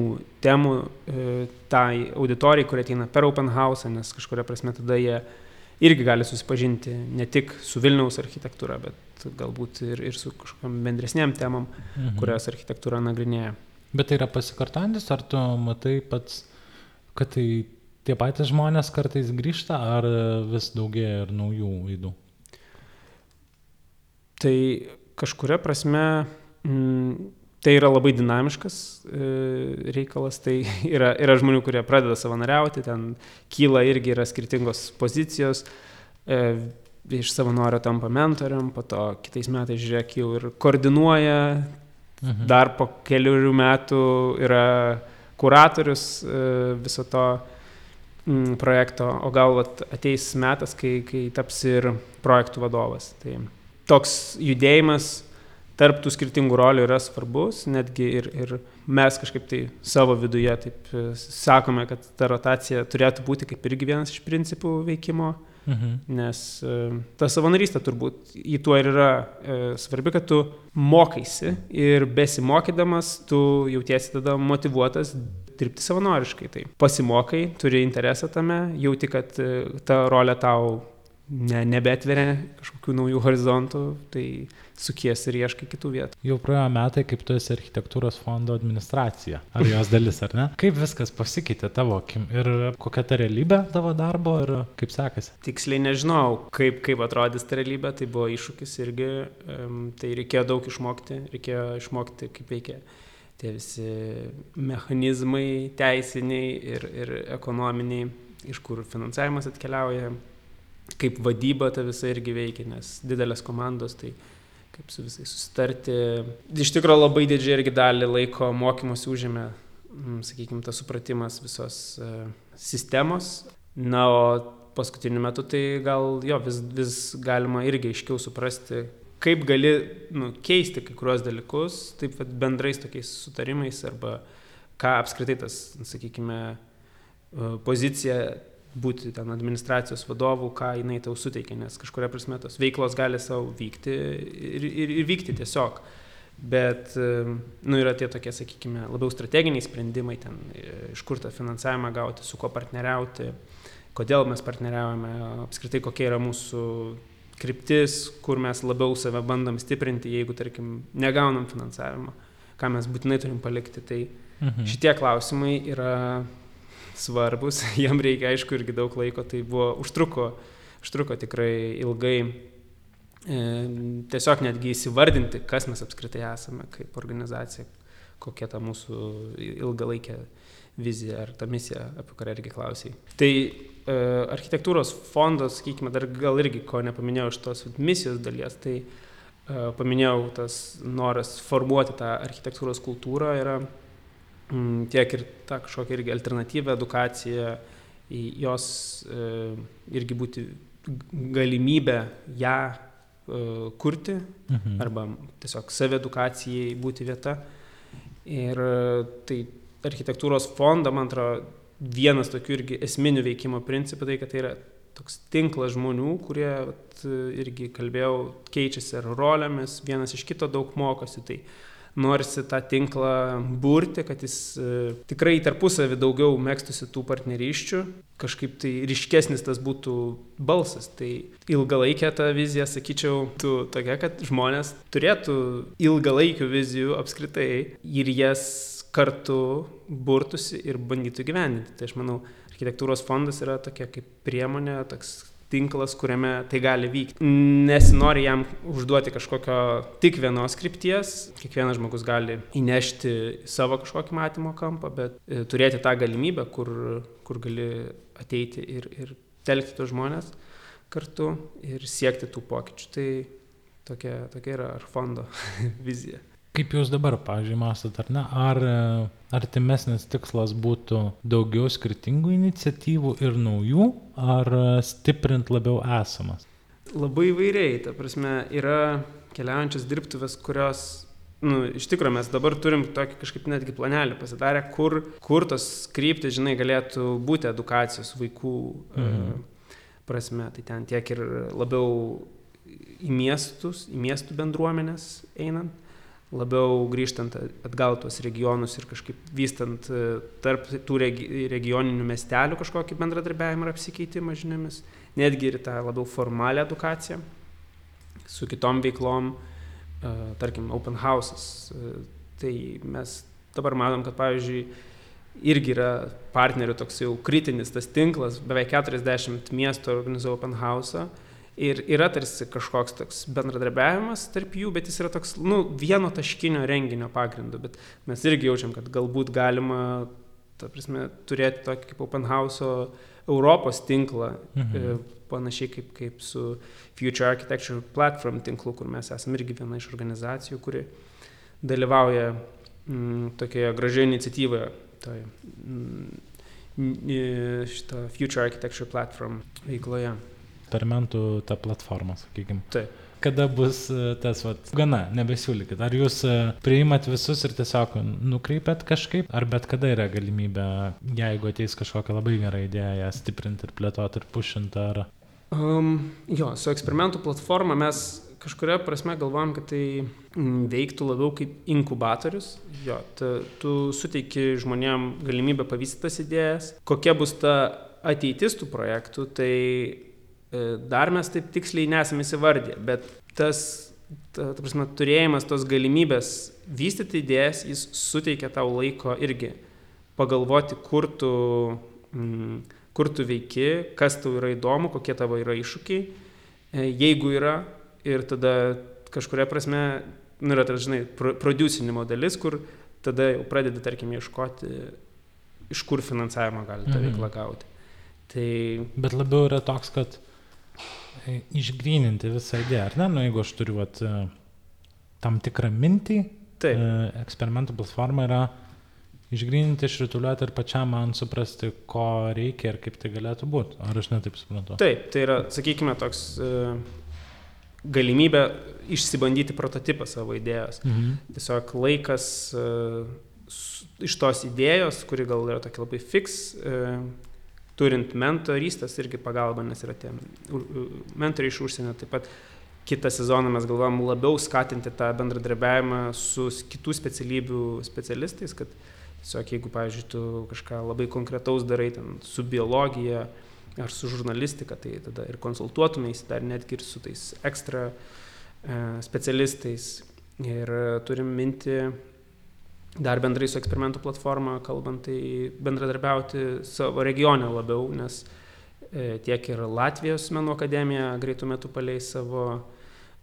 temų e, tai auditorijai, kurie ateina per Open House, nes kažkuria prasme tada jie irgi gali susipažinti ne tik su Vilniaus architektūra, bet galbūt ir, ir su kažkokiam bendresniam temam, mhm. kurias architektūra nagrinėja. Bet tai yra pasikartantis, ar tu matai pats, kad tai tie patys žmonės kartais grįžta, ar vis daugėja ir naujų veidų? Tai kažkuria prasme mm, tai yra labai dinamiškas e, reikalas, tai yra, yra žmonių, kurie pradeda savanoriauti, ten kyla irgi yra skirtingos pozicijos, e, iš savanorio tampa mentoriam, po to kitais metais žiūrėk jau ir koordinuoja, mhm. dar po keliurių metų yra kuratorius e, viso to mm, projekto, o gal ateis metas, kai, kai taps ir projektų vadovas. Tai, toks judėjimas tarp tų skirtingų rolių yra svarbus, netgi ir, ir mes kažkaip tai savo viduje taip e, sakome, kad ta rotacija turėtų būti kaip irgi vienas iš principų veikimo, mhm. nes e, ta savanorystė turbūt į tuo ir yra e, svarbi, kad tu mokaisi ir besimokydamas tu jautiesi tada motivuotas dirbti savanoriškai. Tai pasimokai, turi interesą tame, jauti, kad ta rolė tau ne, nebetveria kažkokių naujų horizontų, tai sukies ir ieškai kitų vietų. Jau praėjo metai, kaip tu esi architektūros fondo administracija. Ar jos dalis, ar ne? Kaip viskas pasikeitė tavo akim ir kokia ta realybė tavo darbo ir kaip sekasi? Tiksliai nežinau, kaip, kaip atrodys ta realybė, tai buvo iššūkis irgi, tai reikėjo daug išmokti, reikėjo išmokti, kaip veikia tie visi mechanizmai teisiniai ir, ir ekonominiai, iš kur finansavimas atkeliauja, kaip vadyba ta visa irgi veikia, nes didelės komandos, tai kaip su visais susitarti. Iš tikrųjų labai didžiai irgi dalį laiko mokymosi užėmė, mm, sakykime, tas supratimas visos uh, sistemos. Na, o paskutiniu metu tai gal jo vis, vis galima irgi aiškiau suprasti, kaip gali nu, keisti kai kurios dalykus, taip pat bendrais tokiais sutarimais arba ką apskritai tas, sakykime, e, pozicija būti ten administracijos vadovų, ką jinai tau suteikia, nes kažkuria prasme tos veiklos gali savo vykti ir, ir, ir vykti tiesiog. Bet, nu, yra tie tokie, sakykime, labiau strateginiai sprendimai, ten, e, iš kur tą finansavimą gauti, su kuo partneriauti, kodėl mes partneriaujame, apskritai kokia yra mūsų kryptis, kur mes labiau save bandom stiprinti, jeigu, tarkim, negaunam finansavimo, ką mes būtinai turim palikti. Tai mhm. šitie klausimai yra svarbus, jam reikia aišku irgi daug laiko, tai buvo, užtruko, užtruko tikrai ilgai e, tiesiog netgi įsivardinti, kas mes apskritai esame kaip organizacija, kokia ta mūsų ilgalaikė vizija ar ta misija, apie kurią irgi klausiai. Tai e, architektūros fondas, sakykime, dar gal irgi ko nepaminėjau iš tos misijos dalies, tai e, paminėjau tas noras formuoti tą architektūros kultūrą yra tiek ir tą kažkokią irgi alternatyvę edukaciją, jos e, irgi būti galimybę ją uh, kurti mhm. arba tiesiog saviedukacijai būti vieta. Ir uh, tai architektūros fondą, man atrodo, vienas tokių irgi esminių veikimo principų, tai kad tai yra toks tinklas žmonių, kurie vat, irgi kalbėjau, keičiasi ar rolėmis, vienas iš kito daug mokosi. Tai norisi tą tinklą burti, kad jis e, tikrai tarpusavį daugiau mėgstusi tų partnerysčių, kažkaip tai ryškesnis tas būtų balsas. Tai ilgalaikė ta vizija, sakyčiau, tu tokia, kad žmonės turėtų ilgalaikių vizijų apskritai ir jas kartu burtųsi ir bandytų gyvendinti. Tai aš manau, architektūros fondas yra tokia kaip priemonė, toks tinklas, kuriame tai gali vykti. Nesinori jam užduoti kažkokio tik vienos krypties, kiekvienas žmogus gali įnešti savo kažkokį matymo kampą, bet e, turėti tą galimybę, kur, kur gali ateiti ir, ir telkti tos žmonės kartu ir siekti tų pokyčių. Tai tokia, tokia yra ar fondo vizija. Kaip jūs dabar, pavyzdžiui, mąstot, ar ne, ar e, artimesnis tikslas būtų daugiau skirtingų iniciatyvų ir naujų, ar e, stiprint labiau esamas? Labai įvairiai, ta prasme, yra keliaujančios dirbtuvės, kurios nu, iš tikrųjų mes dabar turim tokį kažkaip netgi planelį pasidarę, kur, kur tos kryptis, žinai, galėtų būti edukacijos vaikų e, mhm. prasme. Tai ten tiek ir labiau į miestus, į miestų bendruomenės einant labiau grįžtant atgal tuos regionus ir kažkaip vystant e, tarp tų regi regioninių miestelių kažkokį bendradarbiavimą ir apsikeitimą žiniomis, netgi ir tą labiau formalią edukaciją su kitom veiklom, e, tarkim, open houses. E, tai mes dabar matom, kad pavyzdžiui, irgi yra partnerių toks jau kritinis tas tinklas, beveik 40 miestų organizuoja open house. Ir yra tarsi kažkoks toks bendradarbiavimas tarp jų, bet jis yra toks, nu, vieno taškinio renginio pagrindu, bet mes irgi jaučiam, kad galbūt galima, ta prasme, turėti tokį kaip Open House Europos tinklą, mhm. E, panašiai kaip, kaip su Future Architecture Platform tinklu, kur mes esame irgi viena iš organizacijų, kuri dalyvauja mm, tokioje gražioje iniciatyvoje, toje mm, šito Future Architecture Platform veikloje eksperimentų ta platforma, sakykime. Taip. Kada bus e, tas, vat, gana, nebesiūlykit. Ar jūs e, priimat visus ir tiesiog nukreipiat kažkaip, ar bet kada yra galimybė, jeigu ateis kažkokia labai gera idėja, ją stiprinti ir plėtoti ir pušinti, ar... Um, jo, su eksperimentų platforma mes kažkuria prasme galvojam, kad tai veiktų labiau kaip inkubatorius. Jo, ta, tu suteiki žmonėm galimybę pavystyti tas idėjas. Kokia bus ta ateitis tų projektų, tai dar mes taip tiksliai nesame įsivardę, bet tas, ta, ta prasme, turėjimas tos galimybės vystyti idėjas, jis suteikia tau laiko irgi pagalvoti, kur tu, mm, kur tu veiki, kas tau yra įdomu, kokie tavo yra iššūkiai, e, jeigu yra, ir tada kažkuria prasme, nu, yra, tas, žinai, producinimo dalis, kur tada jau pradedi, tarkim, ieškoti, iš kur finansavimą gali tą mhm. veiklą gauti. Tai... Bet labiau yra toks, kad išgryninti visą idėją, ar ne? Nu, jeigu aš turiu vat, e, tam tikrą mintį, Taip. E, eksperimentų platforma yra išgryninti, išrituliuoti ir pačiam man suprasti, ko reikia ir kaip tai galėtų būti. Ar aš netaip suprantu? Taip, tai yra, sakykime, toks galimybė išsibandyti prototipą savo idėjos. Mhm. Tiesiog laikas iš tos idėjos, kuri gal yra tokia labai uh, turint mentorystės irgi pagalbą, nes yra tie mentoriai iš užsienio. Taip pat kitą sezoną mes galvojam labiau skatinti tą bendradarbiavimą su kitų specialybių specialistais, kad tiesiog jeigu, pavyzdžiui, tu kažką labai konkretaus darai ten su biologija ar su žurnalistika, tai tada ir konsultuotumės, dar netgi ir su tais ekstra e, specialistais. Ir turim minti dar bendrai su eksperimentų platforma, kalbant, tai bendradarbiauti savo regione labiau, nes e, tiek ir Latvijos menų akademija greitų metų paleis savo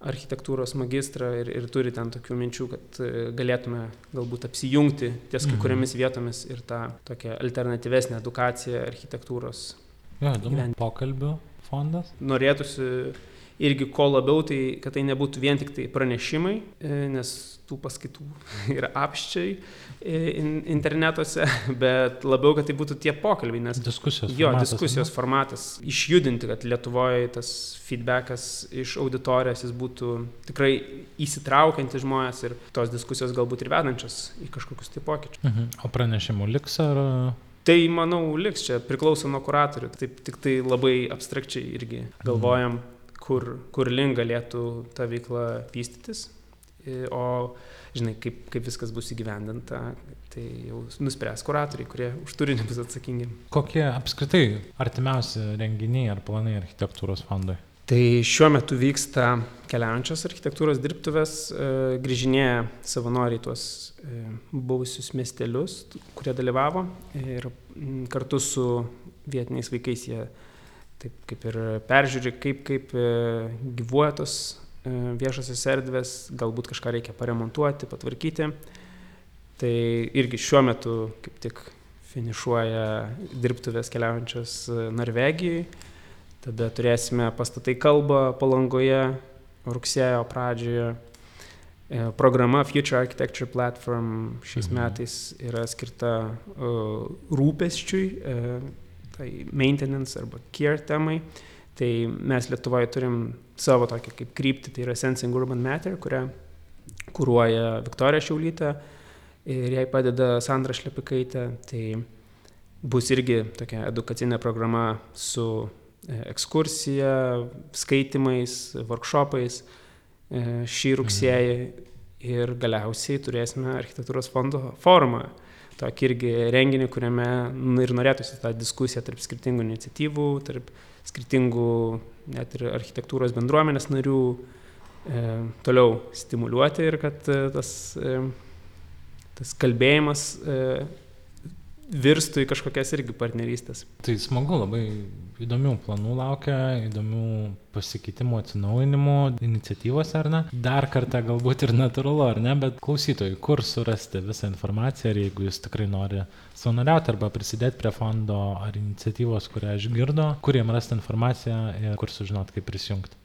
architektūros magistrą ir, ir turi ten tokių minčių, kad e, galėtume galbūt apsijungti ties kai mhm. kuriamis vietomis ir tą tokią alternatyvesnę edukaciją architektūros. Ja, įdomu. Pokalbių fondas. Norėtųsi irgi ko labiau, tai kad tai nebūtų vien tik tai pranešimai, e, nes tų paskaitų. Yra apščiai e, internetuose, bet labiau, kad tai būtų tie pokalbiai, nes diskusijos jo formatas, diskusijos ne? formatas, išjudinti, kad Lietuvoje tas feedbackas iš auditorijos jis būtų tikrai įsitraukiantis žmonės ir tos diskusijos galbūt ir vedančios į kažkokius tai pokyčius. Mhm. O pranešimų liks ar... Tai manau liks. Čia, priklauso nuo kuratorių, taip tik tai labai abstrakčiai irgi galvojam, kur, kur link galėtų ta veikla vystytis, o žinai, kaip, kaip viskas bus įgyvendinta, tai jau nuspręs kuratoriai, kurie už turinį bus atsakingi. Kokie apskritai artimiausi renginiai ar planai architektūros fondui? Tai šiuo metu vyksta keliaujančios architektūros dirbtuvės, e, grįžinėja savanoriai tuos e, buvusius miestelius, kurie dalyvavo ir kartu su vietiniais vaikais jie taip kaip ir peržiūri, kaip, kaip e, gyvuoja tos e, viešosios erdvės, galbūt kažką reikia paremontuoti, patvarkyti. Tai irgi šiuo metu kaip tik finišuoja dirbtuvės keliaujančios e, Norvegijai. Tada turėsime pastatai kalbą palangoje rugsėjo pradžioje. E, Programa Future Architecture Platform šiais Mhm. metais yra skirta uh, rūpesčiui, uh, tai maintenance arba care temai. Tai mes Lietuvoje turim savo tokią kaip kryptį, tai yra Sensing Urban Matter, kurią kūruoja Viktorija Šiaulytė ir jai padeda Sandra Šlepikaitė. Tai bus irgi tokia edukacinė programa su e, ekskursija, skaitimais, workshopais e, šį rugsėjį ir galiausiai turėsime architektūros fondo forumą. Tokį irgi renginį, kuriame nu, ir norėtųsi tą diskusiją tarp skirtingų iniciatyvų, tarp skirtingų net ir architektūros bendruomenės narių e, toliau stimuliuoti ir kad e, tas, e, tas kalbėjimas e, virstų į kažkokias irgi partnerystės. Tai smagu, labai įdomių planų laukia, įdomių pasikeitimų, atsinaujinimų, iniciatyvos ar ne. Dar kartą galbūt ir natūralu, ar ne, bet klausytojai, kur surasti visą informaciją ir jeigu jūs tikrai nori savanoriauti arba prisidėti prie fondo ar iniciatyvos, kurią išgirdo, kur jiem rasti informaciją ir kur sužinoti, kaip prisijungti.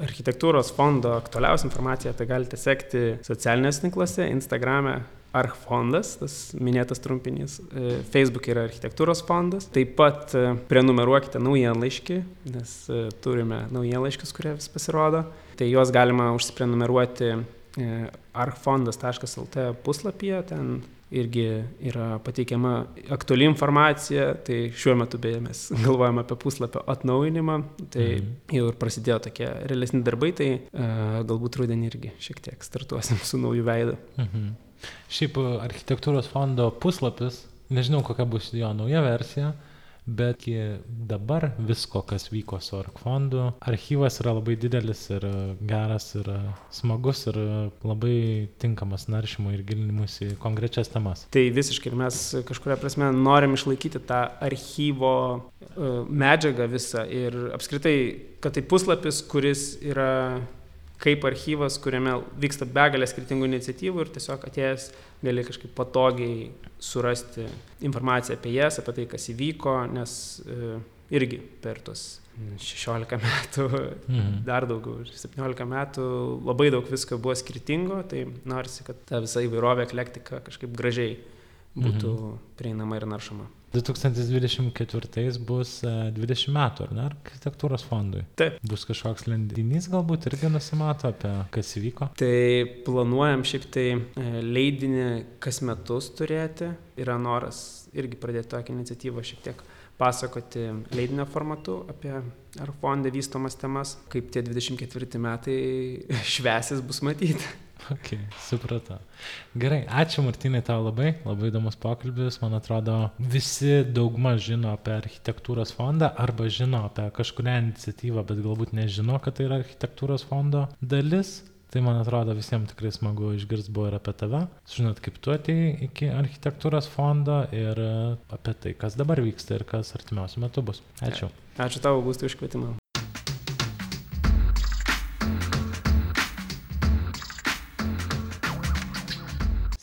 Architektūros fondo aktualiausią informaciją tai galite sekti socialinėse tinkluose, Instagrame Archfondas, tas minėtas trumpinys, e, Facebook yra architektūros fondas. Taip pat e, prenumeruokite naujienlaiškį, nes e, turime naujienlaiškius, kurie vis pasirodo. Tai juos galima užsiprenumeruoti archfondas.lt puslapyje, ten irgi yra pateikiama aktuali informacija, tai šiuo metu beje mes galvojame apie puslapio atnaujinimą, tai Mhm. jau ir prasidėjo tokie realesni darbai, tai galbūt rudenį irgi šiek tiek startuosim su nauju veidu. Mhm. Šiaip e, architektūros fondo puslapis, nežinau kokia bus jo nauja versija, bet dabar visko, kas vyko su ARK fondu, archyvas yra labai didelis ir e, geras ir e, smagus ir labai tinkamas naršymui ir gilinimus į konkrečias temas. Tai visiškai ir mes kažkuria prasme norim išlaikyti tą archyvo medžiagą visą ir apskritai, kad tai puslapis, kuris yra kaip archyvas, kuriame vyksta begalė skirtingų iniciatyvų ir tiesiog atėjęs gali kažkaip patogiai surasti informaciją apie jas, apie tai, kas įvyko, nes e, irgi per tos 16 metų, Mhm. dar daugiau, 17 metų labai daug visko buvo skirtingo, tai norisi, kad ta visa įvairovė, eklektika kažkaip gražiai būtų Mhm. prieinama ir naršoma. 2024 bus e, 20 metų, ar ne, architektūros fondui. Taip. Bus kažkoks leidinys galbūt irgi nusimato apie kas įvyko. Tai planuojam šiaip tai e, leidinį kas metus turėti. Yra noras irgi pradėti tokią iniciatyvą šiek tiek pasakoti leidinio formatu apie ar fonde vystomas temas, kaip tie 24 metai švesis bus matyti. Ok, supratau. Gerai, ačiū Martinai tau labai, labai įdomus pokalbis. Man atrodo, visi daugma žino apie architektūros fondą arba žino apie kažkurią iniciatyvą, bet galbūt nežino, kad tai yra architektūros fondo dalis. Tai man atrodo visiems tikrai smagu išgirsti buvo ir apie tave, žinot, kaip tu atėjai iki architektūros fondo ir apie tai, kas dabar vyksta ir kas artimiausiu metu bus. Ačiū. Ačiū tau, Augustai, už kvietimą.